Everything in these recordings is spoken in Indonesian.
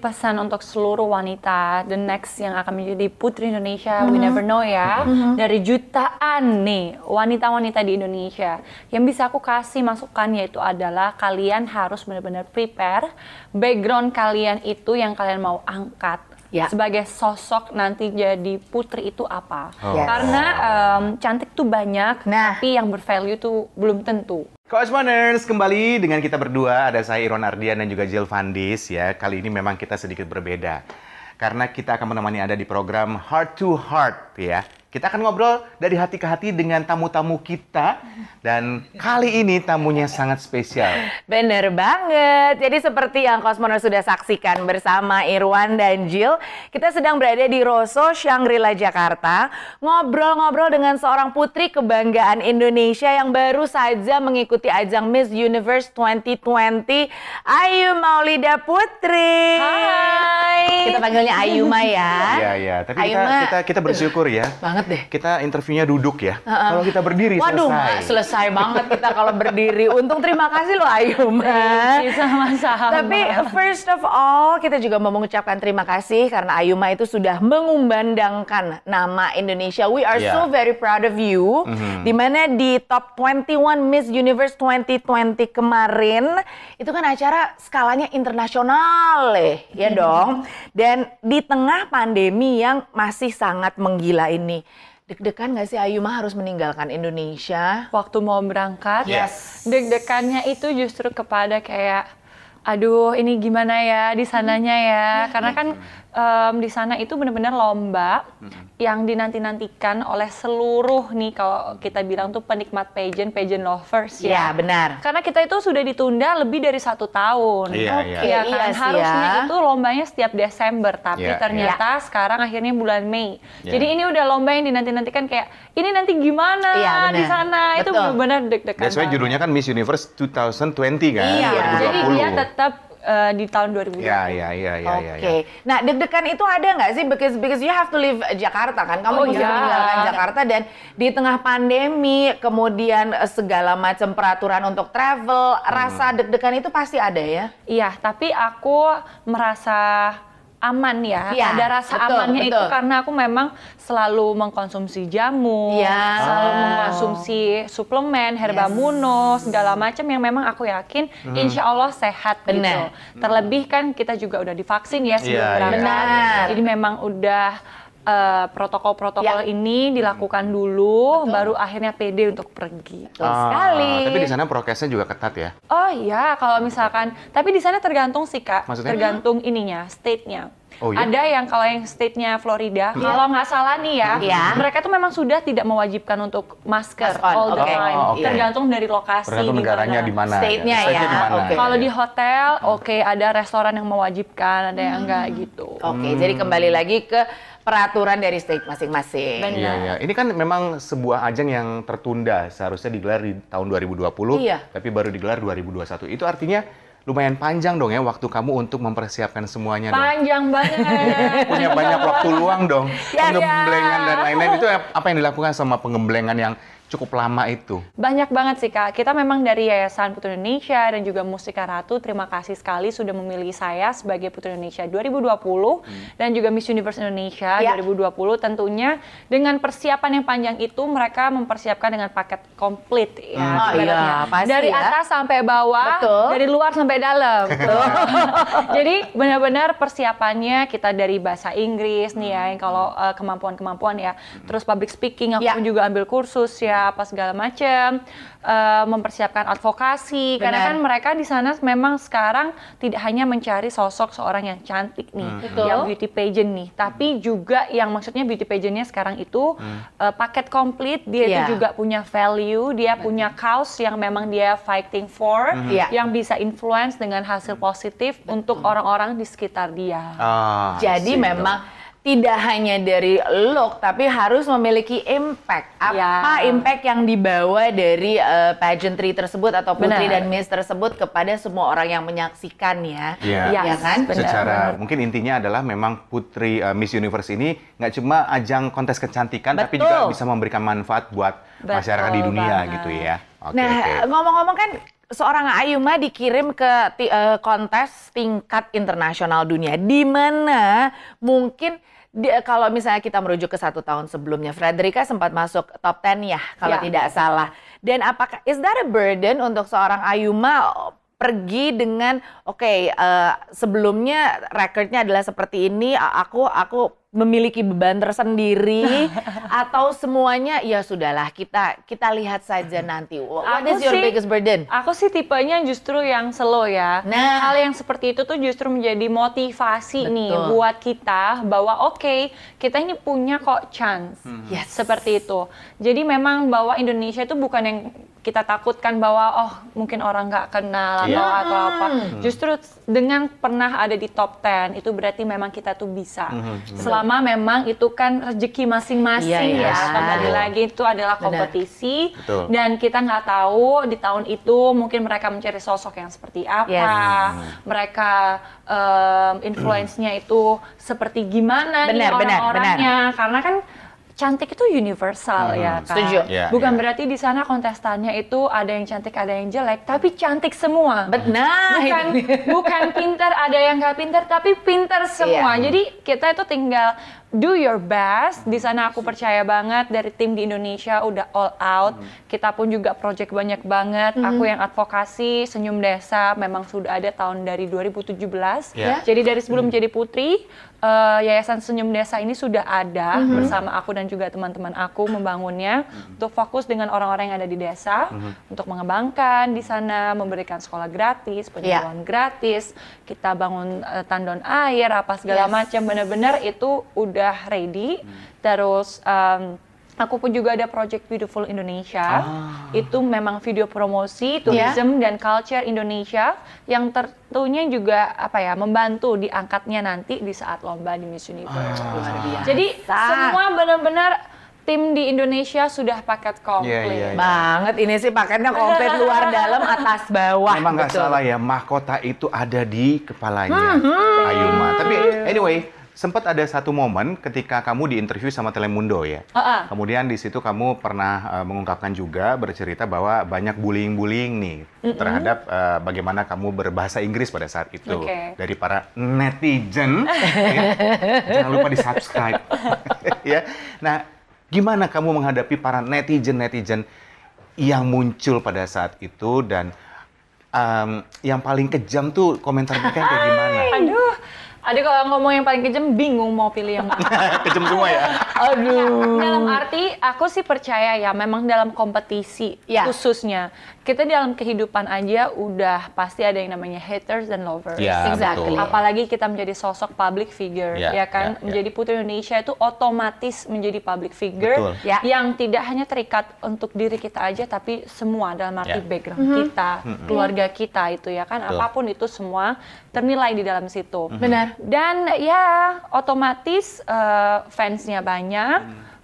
pesan untuk seluruh wanita the next yang akan menjadi putri Indonesia we never know ya dari jutaan nih wanita-wanita di Indonesia yang bisa aku kasih masukan yaitu adalah kalian harus benar-benar prepare background kalian itu yang kalian mau angkat Ya. sebagai sosok nanti jadi putri itu apa Oh. Yes. karena em, cantik tuh banyak Nah. tapi yang bervalue tuh belum tentu Cosmoners, kembali dengan kita berdua, ada saya Iron Ardian dan juga Jill Vandis ya. Kali ini memang kita sedikit berbeda. Karena kita akan menemani Anda di program Heart to Heart ya. Kita akan ngobrol dari hati ke hati dengan tamu-tamu kita. Dan kali ini tamunya sangat spesial. Bener banget. Jadi seperti yang Cosmoner sudah saksikan bersama Irwan dan Jill, kita sedang berada di Rosso Shangri-La Jakarta, ngobrol-ngobrol dengan seorang putri kebanggaan Indonesia yang baru saja mengikuti ajang Miss Universe 2020, Ayu Maulida Putri. Hai Kita panggilnya Ayuma ya. Iya, iya. Tapi kita, kita, kita bersyukur ya. banget deh. Kita interviewnya duduk ya. Kalau kita berdiri Waduh, selesai. selesai banget kita kalau berdiri. Untung terima kasih loh Ayuma. Iya, sama-sama. Tapi first of all kita juga mau mengucapkan terima kasih karena Ayuma itu sudah mengumandangkan nama Indonesia. We are Yeah. so very proud of you. Di mana di top 21 Miss Universe 2020 kemarin itu kan acara skalanya internasional eh, ya dong. Dan di tengah pandemi yang masih sangat menggila ini. Deg-degan gak sih Ayuma harus meninggalkan Indonesia? waktu mau berangkat, Yes. deg-degannya itu justru kepada kayak, aduh ini gimana ya di sananya ya, karena kan em, di sana itu benar-benar lomba yang dinanti-nantikan oleh seluruh nih kalau kita bilang tuh penikmat pageant, pageant lovers Ya ya. benar. Karena kita itu sudah ditunda lebih dari satu tahun. Iya, Oke, iya. Iya iya kan, sih harusnya ya. itu lombanya setiap Desember, tapi Iya, ternyata sekarang akhirnya bulan Mei. Iya. Jadi ini udah lomba yang dinanti-nantikan kayak ini nanti gimana Iya, benar. di sana itu Betul. benar-benar deg-degan. Banget. judulnya kan Miss Universe 2020 kan? Iya, 2020. jadi dia tetap eh, di tahun 2020. Ya, ya, ya, ya, ya. Oke. Nah, deg-degan itu ada nggak sih? Because because you have to leave Jakarta kan. Kamu Oh, bisa iya. meninggalkan Jakarta dan di tengah pandemi, kemudian eh, segala macam peraturan untuk travel, Hmm. rasa deg-degan itu pasti ada ya. Iya, tapi aku merasa aman ya. Iya, Ada rasa betul, amannya itu betul. karena aku memang selalu mengkonsumsi jamu, Iya. selalu Oh. mengkonsumsi suplemen, herbamuno, segala macam yang memang aku yakin insya Allah sehat Benar. gitu. Terlebih kan kita juga udah divaksin ya sebelum Iya, iya. berangkat. Jadi memang udah eh, protokol-protokol Ya. ini dilakukan dulu, baru akhirnya pede untuk pergi. Betul sekali. Ah, Tapi di sana prokesnya juga ketat ya? Oh iya, kalau misalkan, tapi di sana tergantung sih kak, Maksudnya? tergantung ininya, state-nya. Oh, iya? Ada yang kalau yang state-nya Florida, kalau nggak salah nih ya, Iya. mereka tuh memang sudah tidak mewajibkan untuk masker Mask on, all the oke. time. Oh, oke. Tergantung dari lokasi. Tergantung di negaranya mana. di mana. State-nya State-nya ya, di mana. oke. Kalau di hotel, oke ada restoran yang mewajibkan, ada yang enggak gitu. Oke, jadi kembali lagi ke peraturan dari state masing-masing. Iya, iya. Ini kan memang sebuah ajang yang tertunda. Seharusnya digelar di tahun 2020, Iya. tapi baru digelar 2021. Itu artinya lumayan panjang dong ya waktu kamu untuk mempersiapkan semuanya dong. Panjang banget. Punya banyak waktu luang dong. Ya, Pengemblengan ya. dan lain-lain itu apa yang dilakukan sama pengemblengan yang cukup lama itu? Banyak banget sih Kak. Kita memang dari Yayasan Putri Indonesia dan juga Mustika Ratu, terima kasih sekali sudah memilih saya sebagai Putri Indonesia 2020 dan juga Miss Universe Indonesia Ya. 2020. Tentunya dengan persiapan yang panjang itu mereka mempersiapkan dengan paket komplit ya. Hmm. Oh, iya, pasti dari ya. atas sampai bawah, Betul. dari luar sampai dalam. Jadi benar-benar persiapannya kita dari bahasa Inggris nih ya, yang kalau eh, kemampuan-kemampuan ya. Terus public speaking aku Ya. juga ambil kursus ya, apa segala macam. Eh, mempersiapkan advokasi karena Benar. kan mereka di sana memang sekarang tidak hanya mencari sosok seorang yang cantik nih, Betul. yang beauty pageant nih, tapi juga yang maksudnya beauty pageantnya sekarang itu eh, paket komplit, dia Iya. itu juga punya value, dia punya cause yang memang dia fighting for, Iya. yang bisa influence dengan hasil positif untuk orang-orang di sekitar dia. Ah, Jadi memang tidak hanya dari look tapi harus memiliki impact. Apa Ya. impact yang dibawa dari eh, pageantry tersebut atau putri Benar. dan miss tersebut kepada semua orang yang menyaksikan ya. Iya. Iya Ya kan? Benar, Secara benar. mungkin intinya adalah memang Putri uh, Miss Universe ini nggak cuma ajang kontes kecantikan, tapi Betul. juga bisa memberikan manfaat buat Betul masyarakat di dunia banget. gitu ya. Oke, nah, ngomong-ngomong kan seorang Ayuma dikirim ke ti- eh, kontes tingkat internasional dunia di mana mungkin di- kalau misalnya kita merujuk ke satu tahun sebelumnya Frederica sempat masuk top 10 ya kalau Ya. tidak salah dan apakah is that a burden untuk seorang Ayuma pergi dengan oke eh, sebelumnya recordnya adalah seperti ini aku aku memiliki beban tersendiri atau semuanya ya sudahlah kita kita lihat saja nanti what Aku is your sih- biggest burden Aku sih tipenya justru yang slow ya. Nah. Hal yang seperti itu tuh justru menjadi motivasi nih Betul. buat kita bahwa oke, kita ini punya kok chance. Yes. Seperti itu. Jadi memang bahwa Indonesia itu bukan yang kita takutkan bahwa oh mungkin orang nggak kenal atau Iya. atau apa. Justru dengan pernah ada di top 10 itu berarti memang kita tuh bisa. Selama memang itu kan rezeki masing-masing Iya, ya. iya. Kembali lagi itu adalah kompetisi Betul. dan kita nggak tahu di tahun itu mungkin mereka mencari sosok yang seperti apa, Yes. mereka em, influence-nya itu seperti gimana nih Benar, benar, orang-orangnya, karena kan cantik itu universal ya kan. Setuju. Ya, Bukan ya. berarti di sana kontestannya itu ada yang cantik, ada yang jelek, tapi cantik semua. benar Bukan bukan pintar ada yang nggak pintar, tapi pintar semua. Iya. Jadi kita itu tinggal do your best. Di sana aku percaya banget dari tim di Indonesia udah all out. Kita pun juga project banyak banget. Aku yang advokasi Senyum Desa memang sudah ada tahun dari 2017. Ya. Jadi dari sebelum jadi putri, eh, Yayasan Senyum Desa ini sudah ada bersama aku dan juga teman-teman aku membangunnya untuk fokus dengan orang-orang yang ada di desa untuk mengembangkan di sana, memberikan sekolah gratis, penyuluhan gratis, kita bangun eh, tandon air apa segala Yes. macam. Benar-benar itu udah ready. Terus em, Aku pun juga ada project Beautiful Indonesia. Itu memang video promosi tourism dan culture Indonesia yang tentunya juga apa ya membantu diangkatnya nanti di saat lomba di Miss Universe. Luar biasa. Jadi semua benar-benar tim di Indonesia sudah paket komplit. Iya, iya, iya. banget ini sih paketnya komplit luar dalam atas bawah Memang nggak salah ya, mahkota itu ada di kepalanya Ayuma. Tapi anyway, sempat ada satu momen ketika kamu diinterview sama Telemundo ya. Ah, ah. Kemudian di situ kamu pernah eh, mengungkapkan juga bercerita bahwa banyak bullying-bullying nih terhadap eh, bagaimana kamu berbahasa Inggris pada saat itu Oke. dari para netizen. ya. Jangan lupa di subscribe. ya. Nah, gimana kamu menghadapi para netizen-netizen yang muncul pada saat itu dan em, yang paling kejam tuh komentar mereka kayak gimana? Aduh, adik kalau ngomong yang paling kejam bingung mau pilih yang mana. kejam semua ya. Aduh. Dalam arti aku sih percaya ya memang dalam kompetisi Ya. khususnya kita dalam kehidupan aja udah pasti ada yang namanya haters dan lovers. Ya, Exactly. betul. Apalagi kita menjadi sosok public figure, Ya, ya, kan? ya, ya. Menjadi putri Indonesia itu otomatis menjadi public figure Betul. Ya. yang tidak hanya terikat untuk diri kita aja, tapi semua dalam arti Ya. background kita, keluarga kita itu ya kan, Betul. apa pun itu semua ternilai di dalam situ. Benar. Dan ya otomatis eh, fansnya banyak,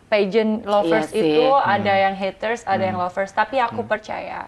pageant lovers Iya sih. itu ada yang haters, ada yang lovers. Tapi aku percaya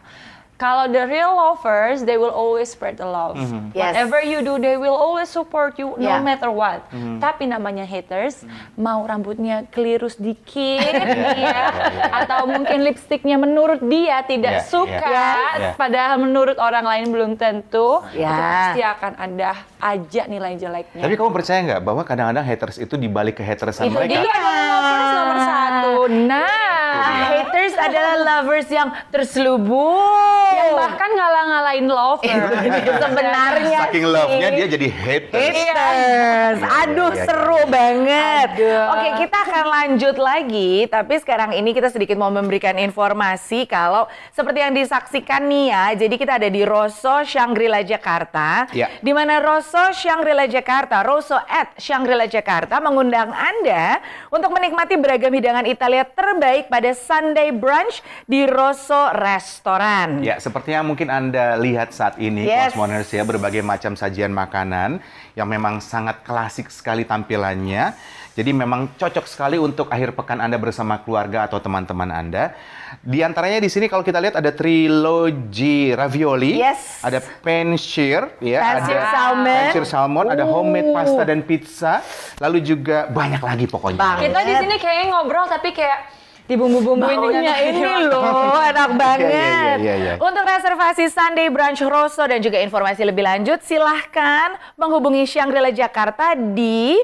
kalau the real lovers, they will always spread the love. Yes. Whatever you do, they will always support you no Yeah. matter what. Tapi namanya haters, mau rambutnya keliru sedikit, ya, atau mungkin lipstiknya menurut dia tidak Yeah, suka, yeah. Yeah. padahal menurut orang lain belum tentu, itu Yeah. pasti akan ada aja nilai jeleknya. Tapi kamu percaya nggak bahwa kadang-kadang haters itu dibalik ke hatersan itu mereka? dia lovers nomor satu. Nah, haters adalah lovers yang terselubung yang bahkan ngalah-ngalahin lovers. sebenarnya Saking love-nya dia jadi haters. Haters. Aduh, iya, iya. seru banget. Aduh. Oke, kita akan lanjut lagi. Tapi sekarang ini kita sedikit mau memberikan informasi kalau seperti yang disaksikan nih ya. Jadi kita ada di Rosso Shangri-La Jakarta. Ya. Di mana Rosso Shangri-La Jakarta, Rosso at Shangri-La Jakarta mengundang Anda untuk menikmati beragam hidangan Italia terbaik pada Sunday brunch di Rosso Restoran. Ya, seperti yang mungkin Anda lihat saat ini, Yes. Cosmoners ya, berbagai macam sajian makanan yang memang sangat klasik sekali tampilannya. Jadi memang cocok sekali untuk akhir pekan Anda bersama keluarga atau teman-teman Anda. Di antaranya di sini kalau kita lihat ada trilogi ravioli, Yes. ada penshir, ya, Penshir ada salmon. penshir salmon, ada homemade pasta dan pizza, lalu juga banyak lagi pokoknya. Kita di sini kayaknya ngobrol tapi kayak dibumbu-bumbuin Baunya dengan ini loh, enak banget. iya, iya, iya. Untuk reservasi Sunday Brunch Rosso dan juga informasi lebih lanjut, silahkan menghubungi Shangri-La Jakarta di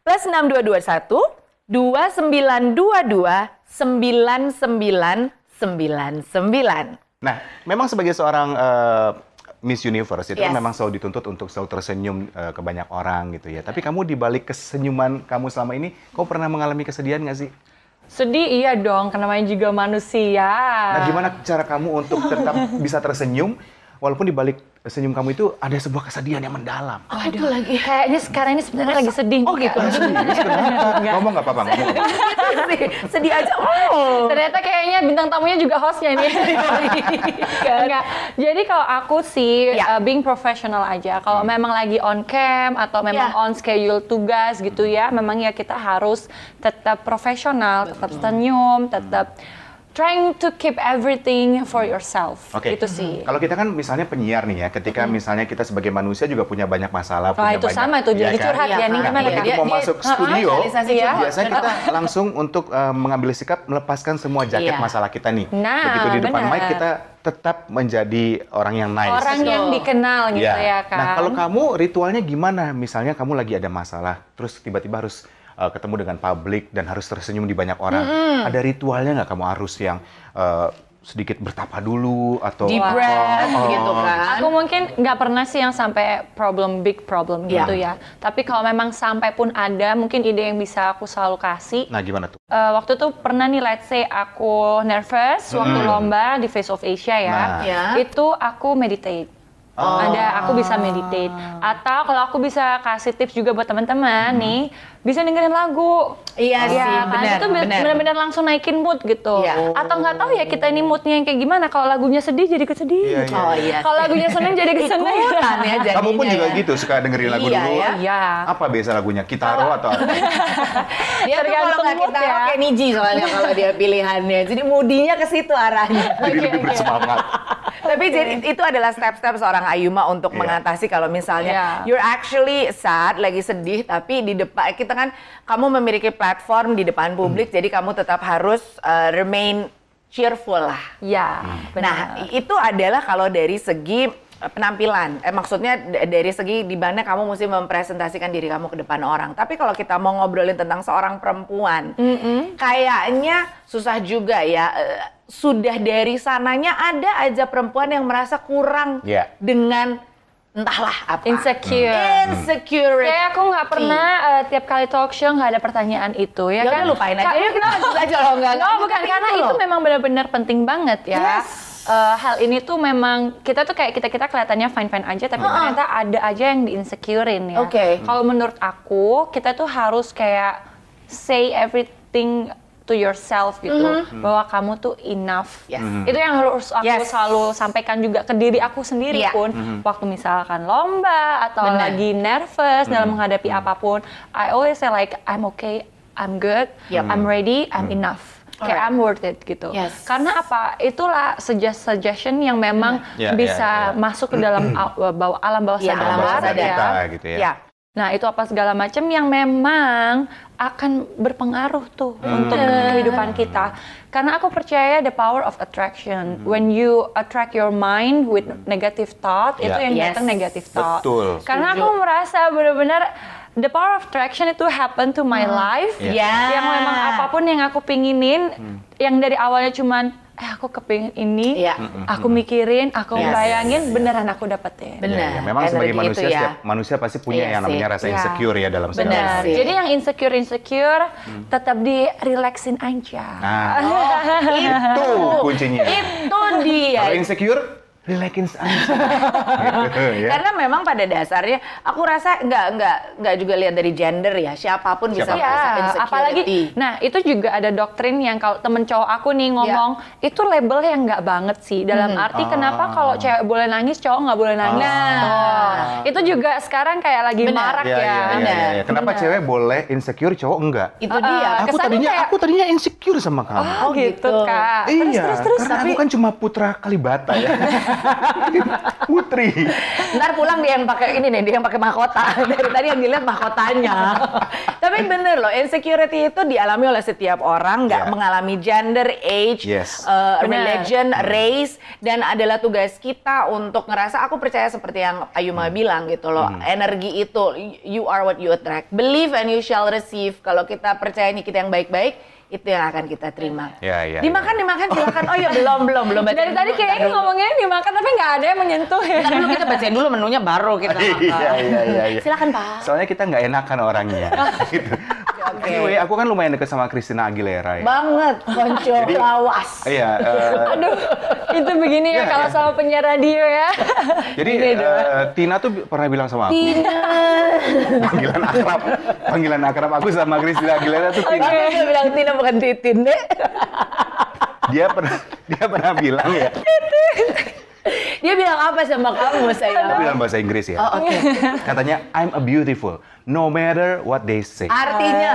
plus 6221 2922 9999. Nah, memang sebagai seorang eh, Miss Universe itu Yes. memang selalu dituntut untuk selalu tersenyum eh, ke banyak orang gitu ya. Tapi kamu di balik kesenyuman kamu selama ini, kau pernah mengalami kesedihan nggak sih? Sedih iya dong, karena namanya juga manusia. Nah, gimana cara kamu untuk tetap bisa tersenyum walaupun di balik senyum kamu itu ada sebuah kesedihan yang mendalam? Waduh, lagi kayaknya sekarang ini sebenarnya lagi sedih. Oh gitu. Kenapa? Ngomong nggak apa-apa, ngomong. Sedih aja. Oh. Ternyata kayaknya bintang tamunya juga hostnya ini. Enggak. Jadi kalau aku sih Ya. uh, being professional aja. Kalau memang lagi on cam atau memang Ya. on schedule tugas gitu ya, memang ya kita harus tetap profesional, tetap senyum, tetap trying to keep everything for yourself. Oke. Gitu sih. Kalau kita kan misalnya penyiar nih ya, ketika misalnya kita sebagai manusia juga punya banyak masalah, Wah, punya itu banyak, sama tuh, jadi kan? curhat ya, ya. Nih. Nah, gimana begitu Kak? mau Dia- masuk dia- studio, ya. biasanya kita langsung untuk eh, mengambil sikap melepaskan semua jaket Iya. masalah kita nih. Nah, begitu di depan benar. mic kita tetap menjadi orang yang nice. Orang yang Betul. dikenal gitu Iya. ya kan. Nah, kalau kamu ritualnya gimana? Misalnya kamu lagi ada masalah, terus tiba-tiba harus uh, ketemu dengan publik dan harus tersenyum di banyak orang. Ada ritualnya nggak kamu harus yang uh, sedikit bertapa dulu atau Deep breath oh, gitu kan. Aku mungkin nggak pernah sih yang sampai problem big problem Iya. gitu ya. Tapi kalau memang sampai pun ada, mungkin ide yang bisa aku selalu kasih. Nah, gimana tuh? Eh, waktu itu pernah nih, let's say aku nervous waktu lomba di Face of Asia ya. Nah. Ya. Itu aku meditate. Ada, aku bisa meditate. Atau kalau aku bisa kasih tips juga buat teman-teman nih, bisa dengerin lagu. Iya sih, kan? benar, Itu be- benar. benar-benar langsung naikin mood gitu. Iya. Atau nggak tahu ya kita ini moodnya yang kayak gimana. Kalau lagunya sedih jadi kesedih. Iya, iya. Oh iya. Kalau lagunya seneng jadi keseneng. Ikutan ya jadinya. Kamu pun juga ya. gitu suka dengerin lagu Iya, dulu. ya. Iya. Apa biasa lagunya? Kitaro atau apa? Dia tuh kalau Tergantung nggak mood kita ya. kayak Niji soalnya kalau dia pilihannya. Jadi moodinya ke situ arahnya. Jadi lebih bersemangat. Tapi jadi itu adalah step-step seorang Ayuma untuk Iya. mengatasi kalau misalnya Iya. you're actually sad, lagi sedih, tapi di depan kita kan kamu memiliki platform di depan publik, Hmm. jadi kamu tetap harus uh, remain cheerful lah. Ya, Nah, benar. itu adalah kalau dari segi uh, penampilan. Eh, maksudnya dari segi di mana kamu mesti mempresentasikan diri kamu ke depan orang. Tapi kalau kita mau ngobrolin tentang seorang perempuan, kayaknya susah juga ya. Sudah dari sananya ada aja perempuan yang merasa kurang Iya. dengan entahlah apa. Insecure. Insecurity. Kayak aku nggak pernah eh, tiap kali talk show nggak ada pertanyaan itu ya, Ya kan? udah lupain aja. Yuk kita lanjut aja loh enggak. No, bukan karena itu memang benar-benar penting banget ya. Yes. Eh, hal ini tuh memang kita tuh kayak kita kita kelihatannya fine fine aja, tapi ternyata ada aja yang di insecurein ya. Oke. Kalau menurut aku kita tuh harus kayak say everything to yourself gitu bahwa kamu tuh enough. Yes. Itu yang harus aku Yes. selalu sampaikan juga ke diri aku sendiri Iya. pun waktu misalkan lomba atau Benar. lagi nervous dalam menghadapi apa pun. I always say like I'm okay, I'm good, Yep. I'm ready, I'm enough. Kayak Alright. I'm worth it gitu. Yes. Karena apa? Itulah suggest suggestion yang memang Iya, bisa iya, iya. masuk ke dalam bawah alam bawah Iya, sadar. alam bawah ya. sadar kita gitu ya. Ya. Nah, itu apa segala macam yang memang akan berpengaruh tuh untuk kehidupan kita. Karena aku percaya the power of attraction. When you attract your mind with negative thought, itu Ya. yang Yes. datang negative thought. Betul. Karena aku merasa benar-benar the power of attraction itu happen to my life. Ya. Yang memang apa pun yang aku pinginin, yang dari awalnya cuman eh aku kepingin ini, Iya. aku mikirin, aku Yes. bayangin, beneran aku dapetin. Benar. Iya, iya. Memang sebagai Energi manusia, ya. setiap manusia pasti punya Iya yang namanya sih. rasa Iya. insecure ya dalam segala Benar hal. Jadi yang insecure insecure tetap di relaxin aja. Nah, Oh, itu kuncinya. Itu dia. Kalau insecure, relaxin aja. gitu, ya. Karena memang pada dasarnya aku rasa nggak nggak nggak juga lihat dari gender ya siapa pun bisa Siapa pun. Iya, insecurity. apalagi nah itu juga ada doktrin yang kalau temen cowok aku nih ngomong itu label yang nggak banget sih dalam arti kenapa Ah. kalau cewek boleh nangis cowok nggak boleh nangis Nah. Oh, itu juga sekarang kayak lagi Benar. marak Iya, ya, iya, iya, Benar. iya, iya. Kenapa Benar. cewek boleh insecure, cowok enggak? itu Uh, dia. Aku kesannya tadinya kayak- aku tadinya insecure sama kamu. oh, Oh, gitu, gitu. kak terus iya, terus terus karena aku kan cuma putra Kalibata ya. Putri. Ntar pulang dia yang pakai ini nih, dia yang pakai mahkota. Dari tadi yang dilihat mahkotanya. Tapi bener loh, insecurity itu dialami oleh setiap orang, nggak Yeah. mengalami gender, age, Yes. uh, religion, race, dan adalah tugas kita untuk ngerasa. Aku percaya seperti yang Ayuma Hmm. bilang gitu loh, energi itu you are what you attract. Believe and you shall receive. Kalau kita percaya ini kita yang baik-baik, itu yang akan kita terima. Ya, ya, dimakan, dimakan, silakan. Oh ya belum, belum, belum. Dari tadi kayaknya ngomongnya dimakan tapi nggak ada yang menyentuh ya. Ntar dulu kita bacain dulu menunya baru kita makan. Iya, iya, iya, iya. Silakan Pak. Soalnya kita nggak enakan orangnya. gitu. Anyway, aku kan lumayan deket sama Christina Aguilera ya. Banget, konco lawas. Iya, eh, Aduh, itu begini ya Iya, kalau iya. sama penyiar radio ya. jadi eh, Tina tuh pernah bilang sama aku, panggilan akrab, panggilan akrab aku sama Christina Aguilera tuh Tina. Dia bilang Tina bukan Titin deh. Dia pernah dia pernah bilang ya, Dia bilang apa sama kamu dia sayang? bilang bahasa Inggris ya. Oh, oke. Katanya I'm a beautiful, no matter what they say. Artinya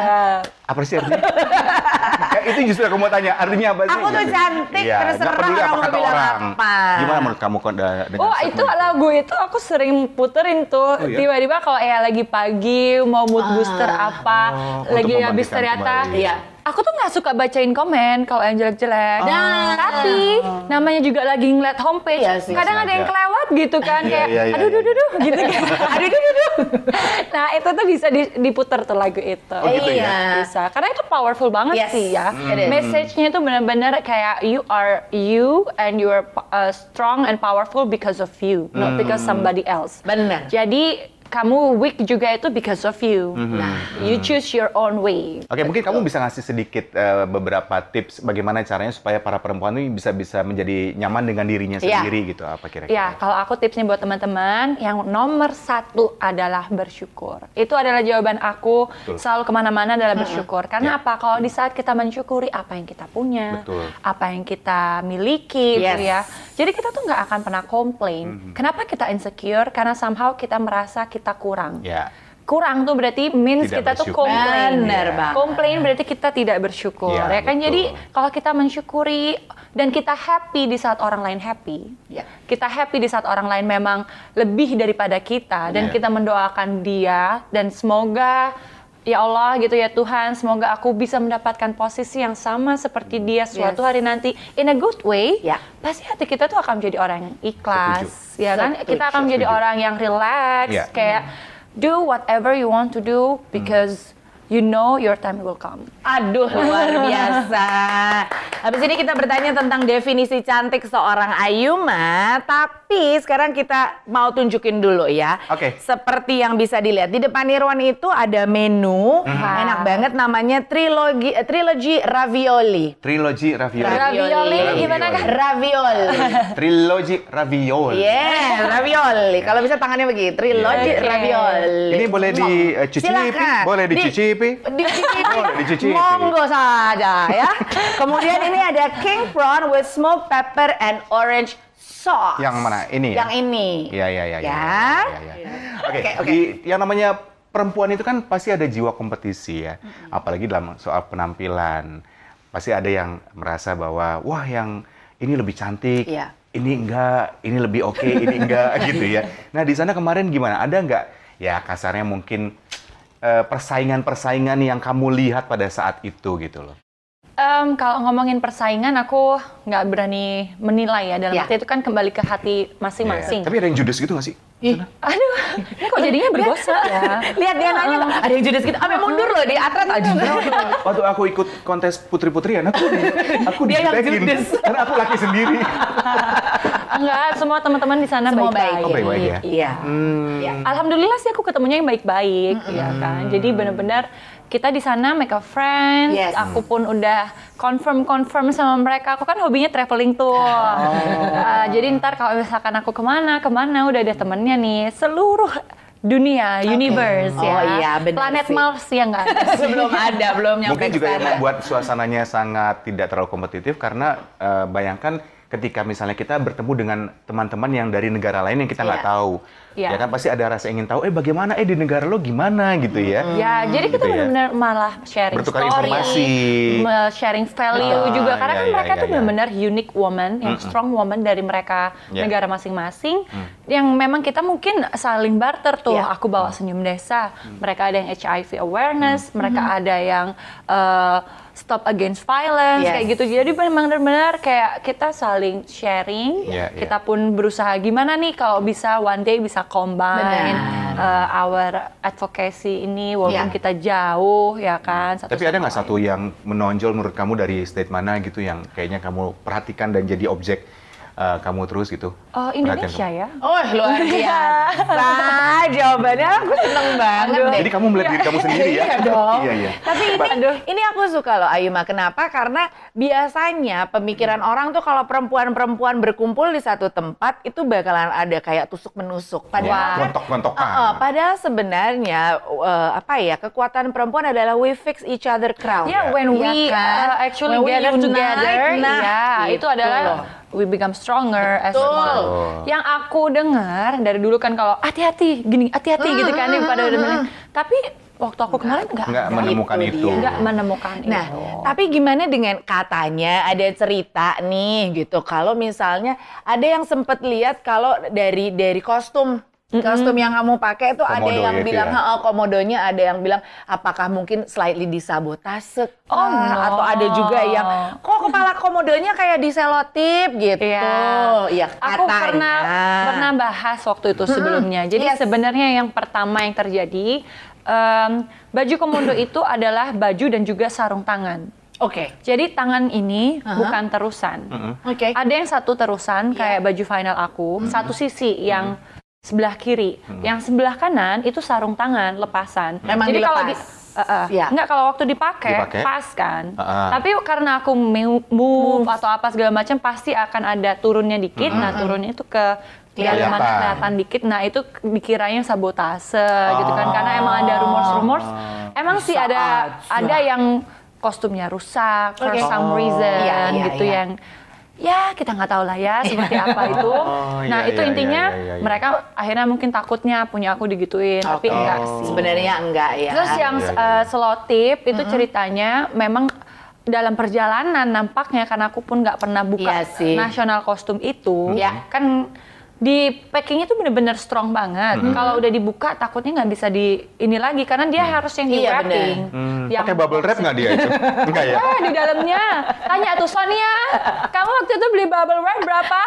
Apa sih artinya? ya, itu justru aku mau tanya, artinya apa sih? Aku tuh cantik, Iya, terserah peduli orang apa mau bilang orang. apa. Gimana menurut kamu kok dengan Oh itu lagu itu aku sering puterin tuh Oh, iya? tiba-tiba kalau ya lagi pagi mau mood booster apa Oh, lagi untuk habis ternyata. Iya. Aku tuh nggak suka bacain komen kalau yang jelek-jelek Ah. tapi namanya juga lagi ngeliat homepage Iya sih. kadang ada yang kelewat gitu kan Iya, kayak iya, iya, aduh iya, duh duh duh gitu kan aduh duh duh duh nah itu tuh bisa di- diputer tuh lagu itu Oh, gitu ya? Iya. bisa karena itu powerful banget Yes, sih ya is. message-nya tuh benar-benar kayak you are you and you are uh, strong and powerful because of you not because somebody else Benar. jadi kamu weak juga itu because of you nah you choose your own way Oke, mungkin kamu bisa ngasih sedikit eh, beberapa tips bagaimana caranya supaya para perempuan ini bisa bisa menjadi nyaman dengan dirinya Iya. sendiri gitu apa kira-kira? Ya, kalau aku tipsnya buat teman-teman, yang nomor satu adalah bersyukur. Itu adalah jawaban aku Betul. selalu ke mana-mana adalah bersyukur. Karena Ya. apa? Kalau di saat kita mensyukuri apa yang kita punya, Betul. apa yang kita miliki, Yes. gitu ya. Jadi kita tuh nggak akan pernah komplain. Mhm. Kenapa kita insecure? Karena somehow kita merasa kita kurang. Ya. Kurang tuh berarti means Tidak kita tuh bersyukur. komplain. Bener Iya. banget. Komplain berarti kita tidak bersyukur, Iya, ya kan? betul. Jadi kalau kita mensyukuri dan kita happy di saat orang lain happy, Ya. kita happy di saat orang lain memang lebih daripada kita dan Iya. kita mendoakan dia dan semoga ya Allah gitu ya Tuhan semoga aku bisa mendapatkan posisi yang sama seperti dia suatu Yes. hari nanti in a good way Ya. pasti hati kita tuh akan menjadi orang yang ikhlas Setuju. ya kan Setuju. kita akan menjadi Setuju. orang yang relax Ya. kayak do whatever you want to do because you know your time will come Aduh, luar biasa. Habis ini kita bertanya tentang definisi cantik seorang Ayuma, tapi sekarang kita mau tunjukin dulu ya. Oke. Seperti yang bisa dilihat di depan Irwan itu ada menu, Mhm. enak banget namanya trilogi eh, trilogi ravioli. Trilogi ravioli. Ravioli. ravioli gimana kan Ravioli. Trilogi ravioli. Yeah, ravioli. Kalau bisa tangannya begini, trilogi iya. ravioli. Ini boleh dicicipi? Silakan. Boleh Di- dicicipi? Dicicipi. Boleh dicicipi. Monggo saja ya. Kemudian ini ada king prawn with smoked pepper and orange sauce. Yang mana? Ini ya? Yang ini. Iya, iya, iya. Ya. iya, iya, iya. Oke, yang namanya perempuan itu kan pasti ada jiwa kompetisi ya. Apalagi dalam soal penampilan. Pasti ada yang merasa bahwa, wah yang ini lebih cantik, Iya. ini enggak, ini lebih oke, ini enggak, gitu ya. Nah, di sana kemarin gimana? Ada enggak, ya kasarnya mungkin eh, persaingan-persaingan yang kamu lihat pada saat itu gitu loh? Em, kalau ngomongin persaingan, aku nggak berani menilai ya. Dalam Ya. arti itu kan kembali ke hati masing-masing. Iya. Tapi ada yang judes gitu nggak sih? Aduh, ini kok jadinya bergosip ya? Lihat dia nanya, ada yang judes gitu. Sampai mundur loh di atret aja. Waktu aku ikut kontes putri-putrian, aku di, aku Dia yang judes. Karena aku laki sendiri. Enggak, semua teman-teman di sana Semua baik-baik. baik. Oh, baik-baik ya? Iya. Hmm. Iya. Alhamdulillah sih aku ketemunya yang baik-baik, ya kan. Jadi benar-benar kita di sana make a friend. Yes. Aku pun udah confirm-confirm sama mereka. Aku kan hobinya traveling tuh. Uh, jadi ntar kalau misalkan aku ke mana, ke mana udah ada temennya nih. Seluruh dunia, universe Oh, ya. iya, benar Planet sih. Mars ya nggak ada. belum ada, belum nyampe Mungkin juga yang sana. membuat suasananya sangat tidak terlalu kompetitif karena eh, bayangkan ketika misalnya kita bertemu dengan teman-teman yang dari negara lain yang kita nggak Iya. tahu. Iya. Ya kan pasti ada rasa ingin tahu, eh bagaimana eh di negara lo gimana gitu ya. Ya, jadi kita Gitu ya. benar-benar malah sharing Bertukar story, informasi. sharing value Ah, juga. Karena iya, kan iya, mereka iya, tuh iya. benar-benar unique woman, yang strong woman dari mereka Iya. negara masing-masing. Yang memang kita mungkin saling barter tuh. Iya. Aku bawa senyum desa, mereka ada yang HIV awareness, Hmm. mereka ada yang eh, stop against violence, Yes. kayak gitu. Jadi memang benar-benar kayak kita saling sharing. Iya, iya. Kita pun berusaha gimana nih kalau bisa one day bisa combine Benar. uh, our advocacy ini walaupun Iya. kita jauh ya kan satu Tapi ada nggak satu yang menonjol menurut kamu dari state mana gitu yang kayaknya kamu perhatikan dan jadi objek uh, kamu terus gitu? Oh, Perhatian Indonesia ya Oh luar biasa jawabannya aku seneng banget deh. Jadi kamu melihat diri kamu sendiri ya? Iya dong. iya, iya. Tapi ini, ini aku suka loh Ayuma. Kenapa? Karena biasanya pemikiran orang tuh kalau perempuan-perempuan berkumpul di satu tempat itu bakalan ada kayak tusuk menusuk. Padahal kan- gontok-gontokan. Uh, uh, padahal sebenarnya uh, apa ya kekuatan perempuan adalah we fix each other crown. Ya, when Iya we kan? uh, actually When we gather unite, together, nah, ya itu gitu adalah loh. we become stronger as Betul. one. Yang aku dengar dari dulu kan kalau hati-hati gini, hati-hati gitu kan pada udah. Tapi waktu aku kemarin nggak Nggak menemukan Itu itu. dia. nggak menemukan Nah, itu. tapi gimana dengan katanya ada cerita nih gitu. Kalau misalnya ada yang sempat lihat kalau dari dari kostum Kostum yang kamu pakai itu ada Komodo yang itu bilang, ya? "Heeh, komodonya ada yang bilang apakah mungkin slightly disabotase kah? Oh, no. atau ada juga yang kok kepala komodonya kayak diselotip gitu. Iya. Iya, Aku pernah pernah bahas waktu itu sebelumnya. Jadi Yes. sebenarnya yang pertama yang terjadi em, baju komodo itu adalah baju dan juga sarung tangan. Oke. Jadi tangan ini Aha. bukan terusan. Oke. Ada yang satu terusan Iya. kayak baju final aku, satu sisi yang sebelah kiri, yang sebelah kanan itu sarung tangan lepasan. Memang Jadi kalau di dilepas. Eh, eh. Iya. Enggak kalau waktu dipakai, Dipakai? pas kan. Heeh. Tapi karena aku mu- move atau apa segala macam pasti akan ada turunnya dikit. Nah, turunnya itu ke Kelihatan. kelihatan kelihatan dikit. Nah, itu dikiranya sabotase gitu kan karena emang ada rumors-rumors. Emang sih ada ada yang kostumnya rusak for Oke. some reason Iya, iya, gitu iya. yang ya kita nggak tahu lah ya seperti apa itu. Oh, nah, iya, itu iya, intinya iya, iya, iya. mereka akhirnya mungkin takutnya punya aku digituin, tapi Oke. enggak sih. Sebenarnya enggak ya. Terus yang Iya, iya, uh, iya. selotip itu ceritanya memang dalam perjalanan nampaknya karena aku pun nggak pernah buka Iya sih. nasional kostum itu, Iya. kan di packingnya tuh bener-bener strong banget. Kalau udah dibuka takutnya nggak bisa di ini lagi karena dia harus yang di Iya, wrapping. Hmm, Yang pakai bubble wrap nggak dia itu? Enggak ya? Eh, di dalamnya. Tanya tuh Sonia, kamu waktu itu beli bubble wrap berapa?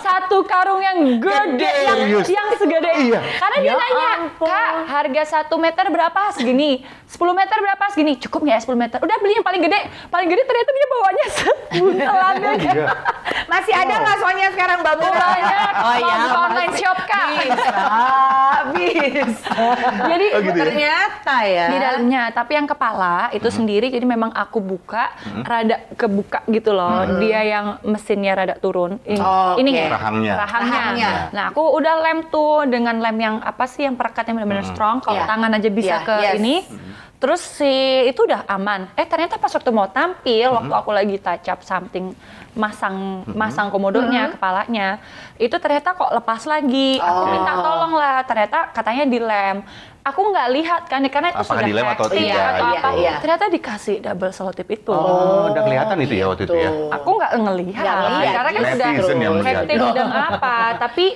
Satu karung yang gede, Gede, yang, yang segede. Iya. Karena dia Ya nanya, ampun. Kak, harga satu meter berapa? Segini. 10 meter berapa? Segini. Cukup nggak ya 10 meter? Udah beli yang paling gede. Paling gede ternyata dia bawanya sebuntelan Oh, iya. Masih ada nggak soalnya sekarang Babu? Banyak. Oh iya. Buka online shop, Kak. Bisa, bisa. Jadi Oh, gitu ya? Ternyata ya. di dalamnya tapi yang kepala itu sendiri jadi memang aku buka rada kebuka gitu loh dia yang mesinnya rada turun ini Oh, ini oke. Rahangnya. rahangnya. Rahangnya. nah aku udah lem tuh dengan lem yang apa sih yang perekatnya benar-benar strong kalau Iya. tangan aja bisa Iya, ke yes. ini terus si itu udah aman. Eh ternyata pas waktu mau tampil waktu aku lagi touch up something masang masang komodonya kepalanya itu ternyata kok lepas lagi. Aku Oh. minta tolong lah. Ternyata katanya dilem. Aku nggak lihat kan karena itu Apakah sudah dilem atau tidak, atau iya, apa. iya. ternyata dikasih double selotip itu. Oh, udah kelihatan itu ya waktu itu ya? aku nggak ngelihat. Ngelihat, karena kan Netizen sudah hektik dan apa. Tapi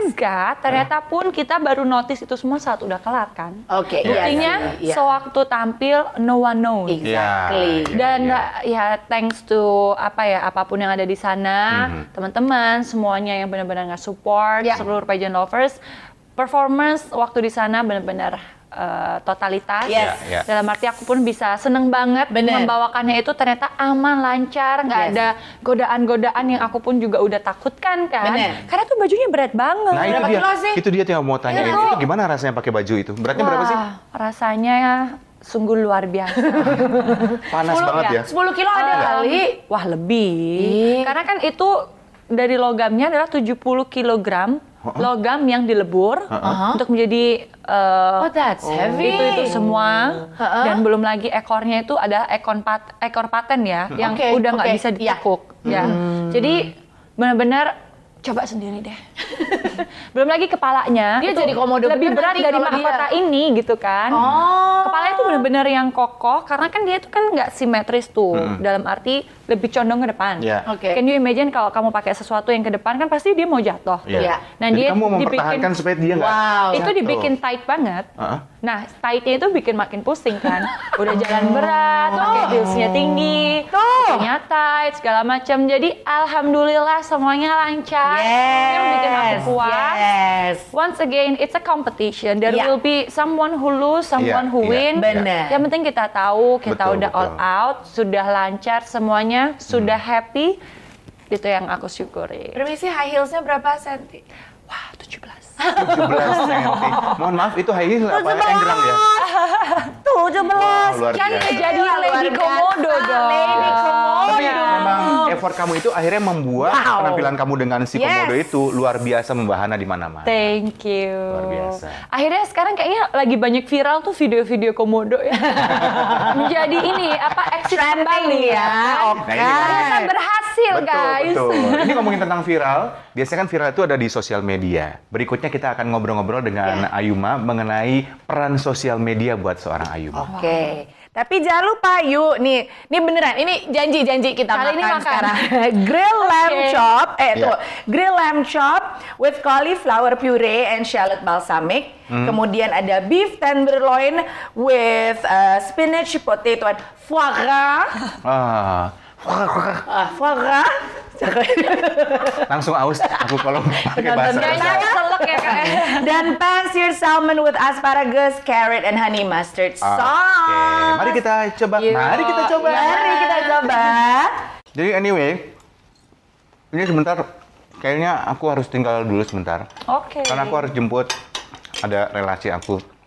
thanks God ternyata pun kita baru notice itu semua saat udah kelar kan Oke, iya buktinya sih, iya. sewaktu tampil no one knows Exactly. Iya, dan iya. ya thanks to apa ya apa pun yang ada di sana Mhm. teman-teman semuanya yang benar-benar nggak support Ya. seluruh pageant lovers performance waktu di sana benar-benar eh, totalitas Yes. Ya, ya. dalam arti aku pun bisa seneng banget Bener. membawakannya itu ternyata aman lancar nggak Yes. ada godaan-godaan yang aku pun juga udah takutkan kan Bener. karena tuh bajunya berat banget Nah itu Berapa dia, kilo sih? itu dia tuh yang mau tanya Iya. itu gimana rasanya pakai baju itu? Beratnya berapa sih? Wah, rasanya sungguh luar biasa Panas banget ya? 10 kilo ada Ah, kali. Wah lebih. Ih. Karena kan itu dari logamnya adalah 70 kilogram logam yang dilebur untuk menjadi eh, Oh, that's heavy. itu itu semua. Uh-uh. dan belum lagi ekornya itu ada ekor pat ekor paten ya yang Oke, udah nggak oke. bisa Iya. ditekuk ya. Jadi benar-benar coba sendiri deh belum lagi kepalanya Dia itu jadi komodo lebih bener berat dari mahkota dia. ini gitu kan Oh. kepalanya itu benar-benar yang kokoh karena kan dia itu kan nggak simetris tuh dalam arti lebih condong ke depan Iya. Oke. can you imagine kalau kamu pakai sesuatu yang ke depan kan pasti dia mau jatuh Iya. Iya. Nah, Jadi dia kamu dibikin- mempertahankan supaya dia nggak Wow. itu jatuh. dibikin tight banget. Heeh. Nah, tightnya itu bikin makin pusing kan. Udah jalan berat, pakai heelsnya tinggi, pakainya tight, segala macam. Jadi alhamdulillah semuanya lancar. Itu yang bikin aku puas. Yes. Once again, it's a competition. There Iya. will be someone who lose, someone Iya, who iya, win. Benar. Yang penting kita tahu, kita Betul, udah all betul. out, sudah lancar semuanya, sudah happy. Itu yang aku syukuri. Permisi high heelsnya berapa senti? Wah, 17. 17 cm. Mohon maaf, itu high heel apa enggrang ya? 17. Wah, luar kan biasa. jadi Luar Lady Komodo dong. Lady Komodo. Tapi memang effort kamu itu akhirnya membuat Wow. penampilan kamu dengan si komodo Yes. itu luar biasa membahana di mana-mana. Thank you. Luar biasa. Akhirnya sekarang kayaknya lagi banyak viral tuh video-video komodo ya. Menjadi ini apa eksis kembali ya. Oke. Nah, ini kan- Ternyata berhasil Betul, guys. betul. Ini ngomongin tentang viral, biasanya kan viral itu ada di sosial media. Berikutnya kita akan ngobrol-ngobrol dengan Ya. Ayuma mengenai peran sosial media buat seorang Ayuma. Oke. Tapi jangan lupa yuk nih, ini beneran, ini janji-janji kita Kali ini makan, makan. sekarang. grill lamb Oke. chop, eh Ya. tuh, grill lamb chop with cauliflower puree and shallot balsamic. Hmm. Kemudian ada beef tenderloin with uh, spinach, potato, and foie gras. Ah, Ah, gras. langsung aus aku kalau pakai bahasa ya kak. Dan pan-seared salmon with asparagus, carrot, and honey mustard sauce. Oke, mari kita coba. Yuk. Mari kita coba. Mari kita coba. Jadi anyway, ini sebentar kayaknya aku harus tinggal dulu sebentar. Oke. Karena aku harus jemput ada relasi aku.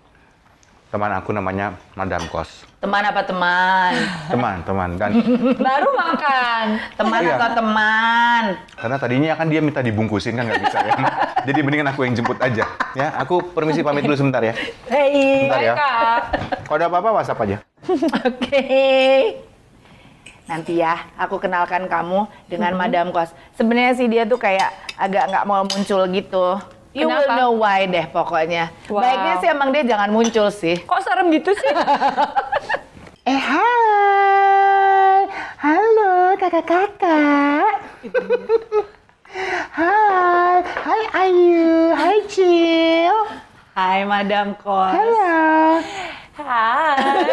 Teman aku namanya Madam Kos. Teman apa teman? Teman, teman. Dan Baru makan. Teman Iya. atau teman? karena tadinya kan dia minta dibungkusin kan nggak bisa ya. Jadi mendingan aku yang jemput aja. Ya, aku permisi pamit dulu sebentar ya. Hei. Bentar ya. Kak. Kalau ada apa-apa WhatsApp aja. Oke. Nanti ya, aku kenalkan kamu dengan Madam Kos. Sebenarnya sih dia tuh kayak agak nggak mau muncul gitu. You will Kenapa? know why deh pokoknya. Wow. Baiknya sih emang dia jangan muncul sih. Kok serem gitu sih? Eh hai, halo kakak-kakak. hai, hai Ayu, hai Cil. Hai Madam Kos. Halo. Hai.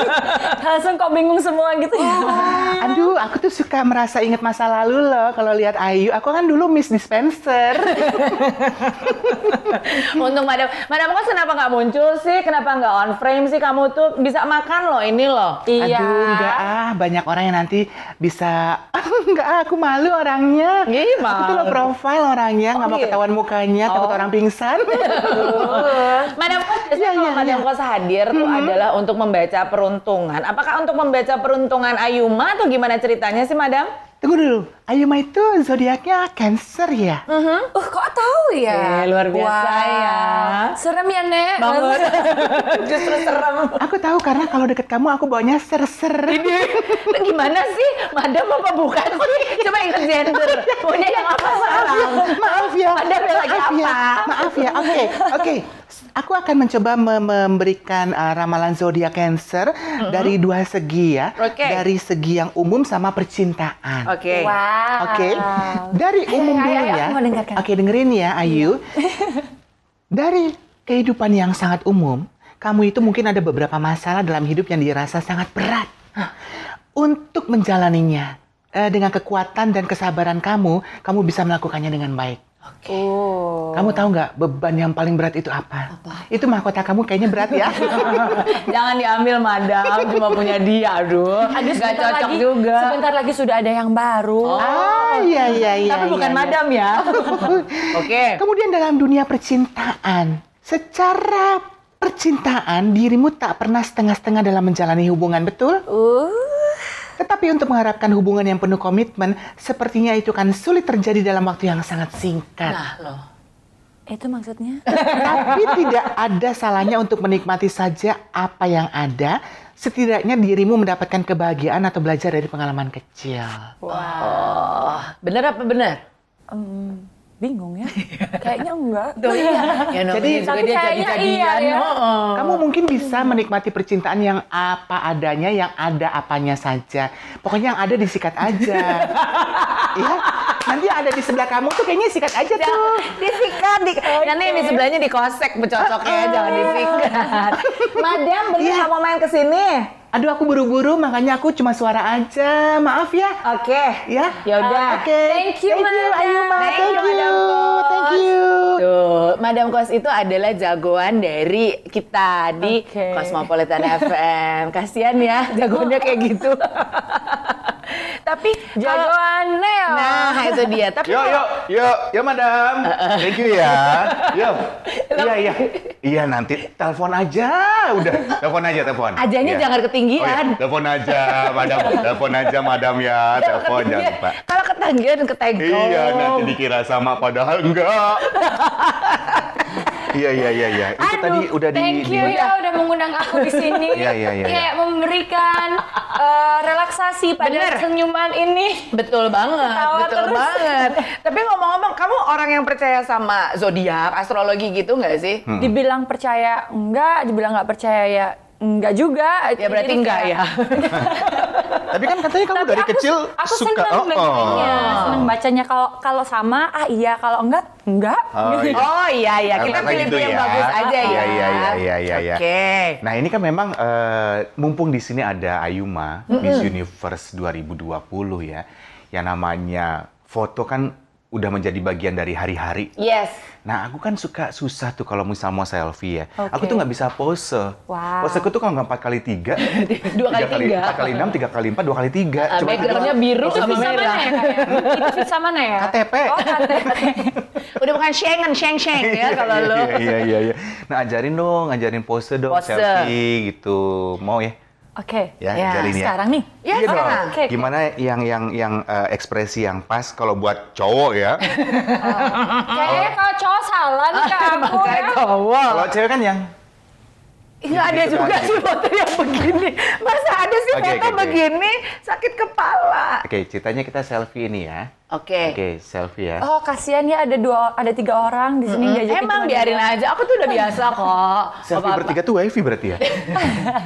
Langsung kok bingung semua gitu ya. Aduh, aku tuh suka merasa ingat masa lalu loh kalau lihat Ayu. Aku kan dulu Miss Dispenser. Untung Madam, Madam Kos kenapa nggak muncul sih? Kenapa nggak on frame sih? Kamu tuh bisa makan loh ini loh. Iya. Aduh, enggak ah, banyak orang yang nanti bisa enggak ah, aku malu orangnya. Ih, Aku tuh low malu. profile orangnya, nggak mau gitu? ketahuan mukanya, takut Oh. orang pingsan. Madam Kos biasanya Iya, kalau iya, Madam iya. Kos hadir tuh adalah untuk membaca peruntungan. Apakah untuk membaca peruntungan Ayuma atau gimana ceritanya sih Madam? Tunggu dulu, Ayuma itu zodiaknya Cancer ya? Uh, kok tahu ya? Eh, luar biasa ya. Serem ya, Nek. Banget. Justru serem. Aku tahu karena kalau deket kamu aku baunya ser-ser. Lu gimana sih? Madam apa bukan sih? Coba ingat gender. Punya yang apa sekarang? Maaf ya. Madam yang lagi maaf ya. apa? Maaf ya. Oke, oke. Aku akan mencoba me- memberikan uh, ramalan zodiak Cancer dari dua segi ya. Oke. Dari segi yang umum sama percintaan. Oke. Wow. Oke. Dari umum dulu ya. Oke, dengerin ya, Ayu. Dari kehidupan yang sangat umum, kamu itu mungkin ada beberapa masalah dalam hidup yang dirasa sangat berat. Untuk menjalaninya eh, dengan kekuatan dan kesabaran kamu, kamu bisa melakukannya dengan baik. Oh. Kamu tahu nggak beban yang paling berat itu apa? Itu mahkota kamu kayaknya berat ya. Jangan diambil Madam, cuma punya dia. Aduh, Aduh, nggak sebentar cocok lagi, juga. Sebentar lagi sudah ada yang baru. ah, iya iya iya. Tapi bukan iya, iya. Madam ya. Oke. Kemudian dalam dunia percintaan, secara percintaan dirimu tak pernah setengah-setengah dalam menjalani hubungan, betul? Uh. Tetapi untuk mengharapkan hubungan yang penuh komitmen, sepertinya itu kan sulit terjadi dalam waktu yang sangat singkat. Nah loh. Itu maksudnya? Tapi tidak ada salahnya untuk menikmati saja apa yang ada. Setidaknya dirimu mendapatkan kebahagiaan atau belajar dari pengalaman kecil. Oh, bener apa bener? Em, bingung ya? Kayaknya enggak. Tuh iya. Ya namanya Jadi- juga Tapi dia kayaknya jadi-jadian. iya ya. oh. Kamu mungkin bisa menikmati percintaan yang apa adanya, yang ada apanya saja. Pokoknya yang ada disikat aja. Iya. Nanti yang ada di sebelah kamu tuh kayaknya sikat aja tuh. Disikat, di, nanti yang di sebelahnya dikosek becocoknya, jangan disikat. Madam, bener Iya. nggak mau main ke sini? Aduh aku buru-buru makanya aku cuma suara aja. Maaf ya. Oke. Ya. Ya udah. Oke. Thank you, Madam. Ayuma. Thank Thank you, you. Madam Kos. Thank you. Tuh, Madam Kos itu adalah jagoan dari kita di Oke. Cosmopolitan FM. Kasihan ya, jagoannya kayak gitu. Tapi Jagoan Neo. Nah, itu dia. Tapi Yuk, yuk, yuk, yuk, madam. Thank you ya. Yuk. Iya, iya. Iya, nanti telepon aja. Udah, telepon aja, telepon. Ajanya Iya. jangan ketinggian. Oh, iya. Telepon aja, madam. Telepon aja, madam ya. Telepon jangan lupa. Kalau ketinggian ketenggong. Iya, nanti dikira sama padahal enggak. Iya, iya, iya, iya. Itu tadi udah di Thank you di- ya udah mengundang aku di sini. Iya, iya, iya, Kayak memberikan eh, relaksasi pada Bener. senyuman ini. Betul banget, Ketawa betul terus. banget. Tapi ngomong-ngomong, kamu orang yang percaya sama zodiak, astrologi gitu nggak sih? Hmm. Dibilang percaya enggak, dibilang nggak percaya ya enggak juga. Ya berarti Jadi enggak kayak- ya. Tapi kan katanya kamu Tapi dari aku- kecil aku suka seneng oh, bacanya, oh. seneng bacanya kalau kalau sama ah iya kalau enggak enggak. Oh, iya. Oh iya iya, kita Karena pilih gitu yang ya. bagus aja ya. Iya, iya, iya, iya, iya, iya. Oke. Nah ini kan memang eh, mumpung di sini ada Ayuma Miss Universe 2020 ya, yang namanya foto kan udah menjadi bagian dari hari-hari. Yes. Nah aku kan suka susah tuh kalau misal mau selfie ya. Oke. Aku tuh nggak bisa pose. Wow. Poseku tuh kalau nggak empat kali tiga, Dua kali tiga. empat kali enam, tiga kali empat, dua kali tiga. Itu backgroundnya biru Itu sama merah. mana ya? Kak? Itu visa mana ya? KTP. Oh KTP. Udah bukan Schengen, Sheng Sheng ya kalau lo. Iya, iya, iya, iya. Nah ajarin dong, ajarin pose dong, Pose. selfie gitu. Mau ya? Oke. Ya, Ya, ajarin ya. Sekarang nih. Ya, iya dong. sekarang. Oke, oke. Gimana yang yang yang eh, ekspresi yang pas kalau buat cowok ya? Kayaknya kalau cowok salah nih ke aku Makanya ya. cowok. kalau cewek kan yang Nggak ada Gitu juga kan. sih foto yang begini. Masa ada sih Oke, foto oke. begini sakit kepala. Oke, ceritanya kita selfie ini ya. Oke. Oke, selfie ya. Oh kasihan ya ada dua ada tiga orang di sini diajakin Emang biarin aja, aku tuh udah biasa kok. selfie Apa-apa. bertiga tuh wifi berarti ya?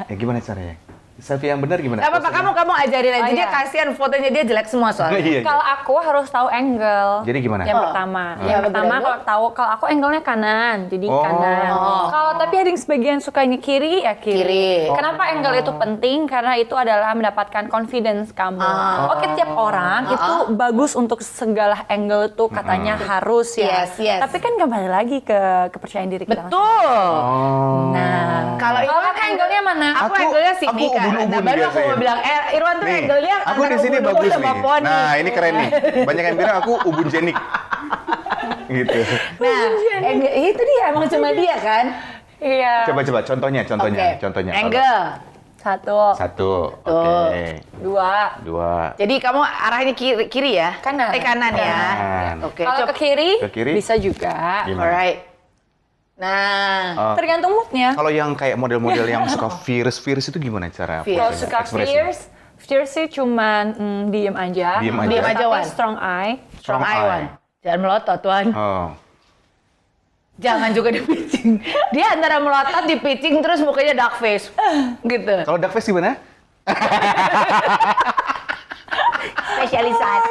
ya gimana caranya? Selfie yang benar gimana? Gak apa-apa, kamu kamu ajarin aja Oh, dia iya. kasihan fotonya dia jelek semua soalnya. Iya, iya. Kalau aku harus tahu angle. Jadi gimana? Yang Oh. pertama, Iya, yang pertama kalau tahu kalau aku angle-nya kanan, jadi Oh. kanan. Oh. Kalau tapi ada yang sebagian sukanya kiri ya kiri. Kiri. Kenapa angle itu penting? Karena itu adalah mendapatkan confidence kamu. Ah. Oke, tiap orang itu bagus untuk segala angle tuh katanya harus ya. Yes, yes. Tapi kan kembali lagi ke kepercayaan diri kita. Betul. Oh. Nah, Kalau Irwan kakak angle-nya mana? Aku, Aku- angle-nya sini aku kan. Ubun-ubun Nah, baru aku biasanya. mau bilang, eh, Irwan tuh Nih, angle-nya aku di sini bagus nih. poni. Nah, ini keren nih. Banyak yang bilang aku ubun jenik. gitu. Nah, angle, itu dia emang cuma dia kan. Iya. Coba coba contohnya, contohnya, Oke. contohnya. Angle. Satu, Satu. Oke. dua. Dua. Jadi kamu arahnya kiri, kiri ya? Kanan. Eh kanan ya. Kanan. Oke. Kalau coba. ke kiri, Ke kiri? bisa juga. Gimana? Alright. Nah, Oh. Tergantung moodnya. Kalau yang kayak model-model yang suka fierce-fierce itu gimana cara? Fierce. Kalau suka fierce, fierce sih cuman mm, diem aja. Diem aja. Diem aja, Tapi strong eye. strong Strong eye, eye. Wan. Jangan melotot, Wan. Oh. Jangan juga di pitching. Dia antara melotot di pitching terus mukanya dark face. Gitu. Kalau dark face gimana? Spesialisasi.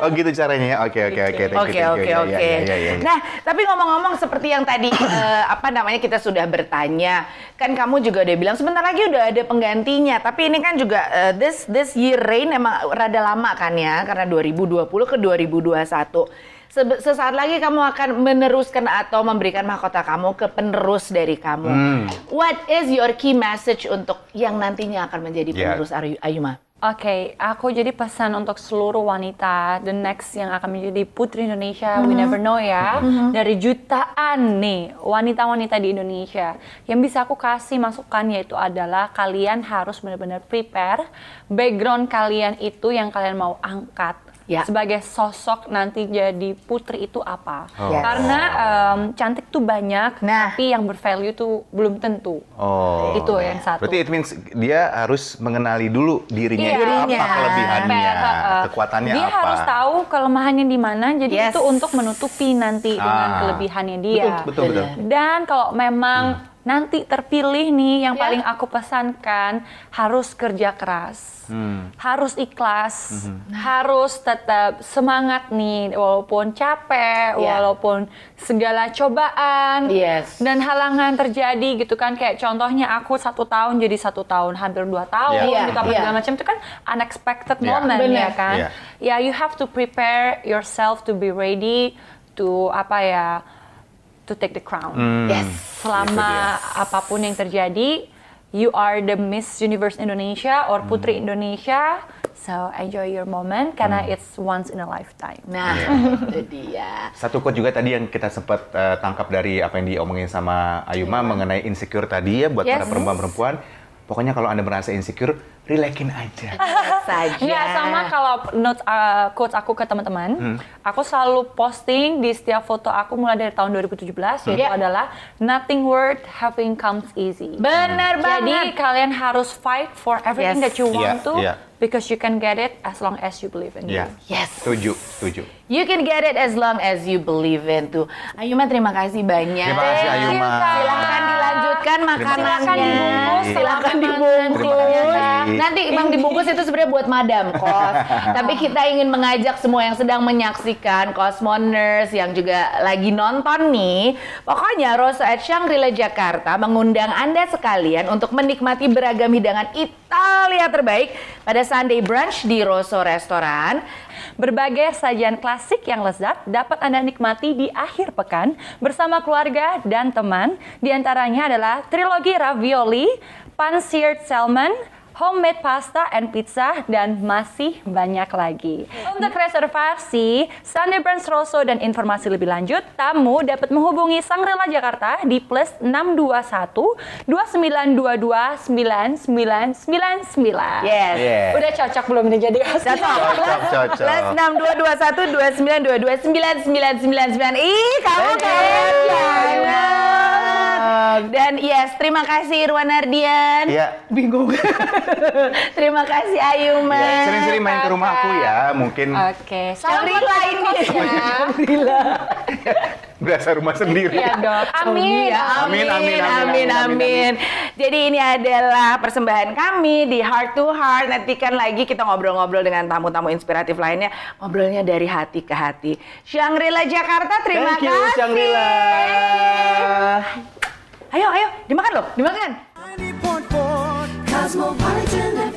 Oh gitu caranya ya. Oke oke oke. Oke oke Ya, ya, oke. ya. Nah, tapi ngomong-ngomong seperti yang tadi eh, apa namanya kita sudah bertanya, kan kamu juga udah bilang sebentar lagi udah ada penggantinya. Tapi ini kan juga eh, this this year reign emang rada lama kan ya, karena 2020 ke 2021. Sebe- Sesaat lagi kamu akan meneruskan atau memberikan mahkota kamu ke penerus dari kamu. Hmm. What is your key message untuk yang nantinya akan menjadi penerus Ayu- Ayuma? Oke, aku jadi pesan untuk seluruh wanita, the next yang akan menjadi putri Indonesia, we never know ya, dari jutaan nih wanita-wanita di Indonesia. Yang bisa aku kasih masukan yaitu adalah kalian harus benar-benar prepare background kalian itu yang kalian mau angkat. Ya. sebagai sosok nanti jadi putri itu apa. Oh. Yes. Karena em, cantik tuh banyak, Nah. tapi yang bervalue tuh belum tentu. Oh. Itu yang satu. Berarti it means dia harus mengenali dulu dirinya Iya. itu apa, Dirinya. kelebihannya, Kayak, uh, kekuatannya dia apa. harus tahu kelemahannya di mana, jadi Yes. itu untuk menutupi nanti dengan Ah. kelebihannya dia. Betul, betul, betul. Dan kalau memang nanti terpilih nih, yang Ya. paling aku pesankan harus kerja keras. Hmm. Harus ikhlas, Mhm. harus tetap semangat nih, walaupun capek, Ya. walaupun segala cobaan Yes. dan halangan terjadi gitu kan. Kayak contohnya aku satu tahun jadi satu tahun, hampir dua tahun, Iya. gitu apa Iya. segala macam itu kan unexpected Iya. moment Bener. ya kan. Ya you have to prepare yourself to be ready to apa ya to take the crown. Hmm. Yes. Selama apa pun yang terjadi, you are the Miss Universe Indonesia or Hmm. Putri Indonesia. So enjoy your moment karena it's once in a lifetime. Nah, Iya. itu dia. Satu quote juga tadi yang kita sempat eh, tangkap dari apa yang diomongin sama Ayuma mengenai insecure tadi ya buat para Yes. perempuan-perempuan. Pokoknya kalau Anda merasa insecure, relaxin aja. saja. Enggak sama kalau notes uh, quotes aku ke teman-teman. Hmm. Aku selalu posting di setiap foto aku mulai dari tahun 2017 yaitu Ya. adalah nothing worth having comes easy. Bener Jadi banget. kalian harus fight for everything Yes. that you want to iya. because you can get it as long as you believe in Ya, it. Yes. setuju, setuju. You can get it as long as you believe in tuh. Ayuma terima kasih banyak. Terima kasih Ayuma. Kak. Silahkan dilanjutkan makanannya. Silakan dibungkus, Silakan dibungkus. Nanti emang dibungkus itu sebenarnya buat madam kos. Tapi kita ingin mengajak semua yang sedang menyaksikan Cosmoners yang juga lagi nonton nih. Pokoknya Rosa at Shangri-La Jakarta mengundang Anda sekalian untuk menikmati beragam hidangan Italia terbaik pada Sunday brunch di Rosso Restoran. Berbagai sajian klasik yang lezat dapat Anda nikmati di akhir pekan bersama keluarga dan teman. Di antaranya adalah trilogi ravioli, pan-seared salmon, homemade pasta and pizza, dan masih banyak lagi. Untuk reservasi, Sunday Brunch Rosso dan informasi lebih lanjut, tamu dapat menghubungi Sangrila Jakarta di plus 621 2922 9999. Yes. Yeah. Udah cocok belum nih jadi host? Cocok. Cocok, cocok. Plus 6221 2922 9999. Ih, kamu keren banget. Dan yes, terima kasih Irwan Ardian. Iya. Bingung. terima kasih Ayuma. Ya, sering-sering main ke rumahku ya, mungkin Oke, salam Kak ini. Ya. berasa rumah sendiri. Iya dong. Amin. Ya, Amin, amin, amin, amin, amin, amin, amin, Jadi ini adalah persembahan kami di Heart to Heart. Nantikan lagi kita ngobrol-ngobrol dengan tamu-tamu inspiratif lainnya. Ngobrolnya dari hati ke hati. Shangri-La Jakarta, terima Thank you, kasih. Shangri-La. Ayo, ayo, dimakan loh, dimakan. Cosmopolitan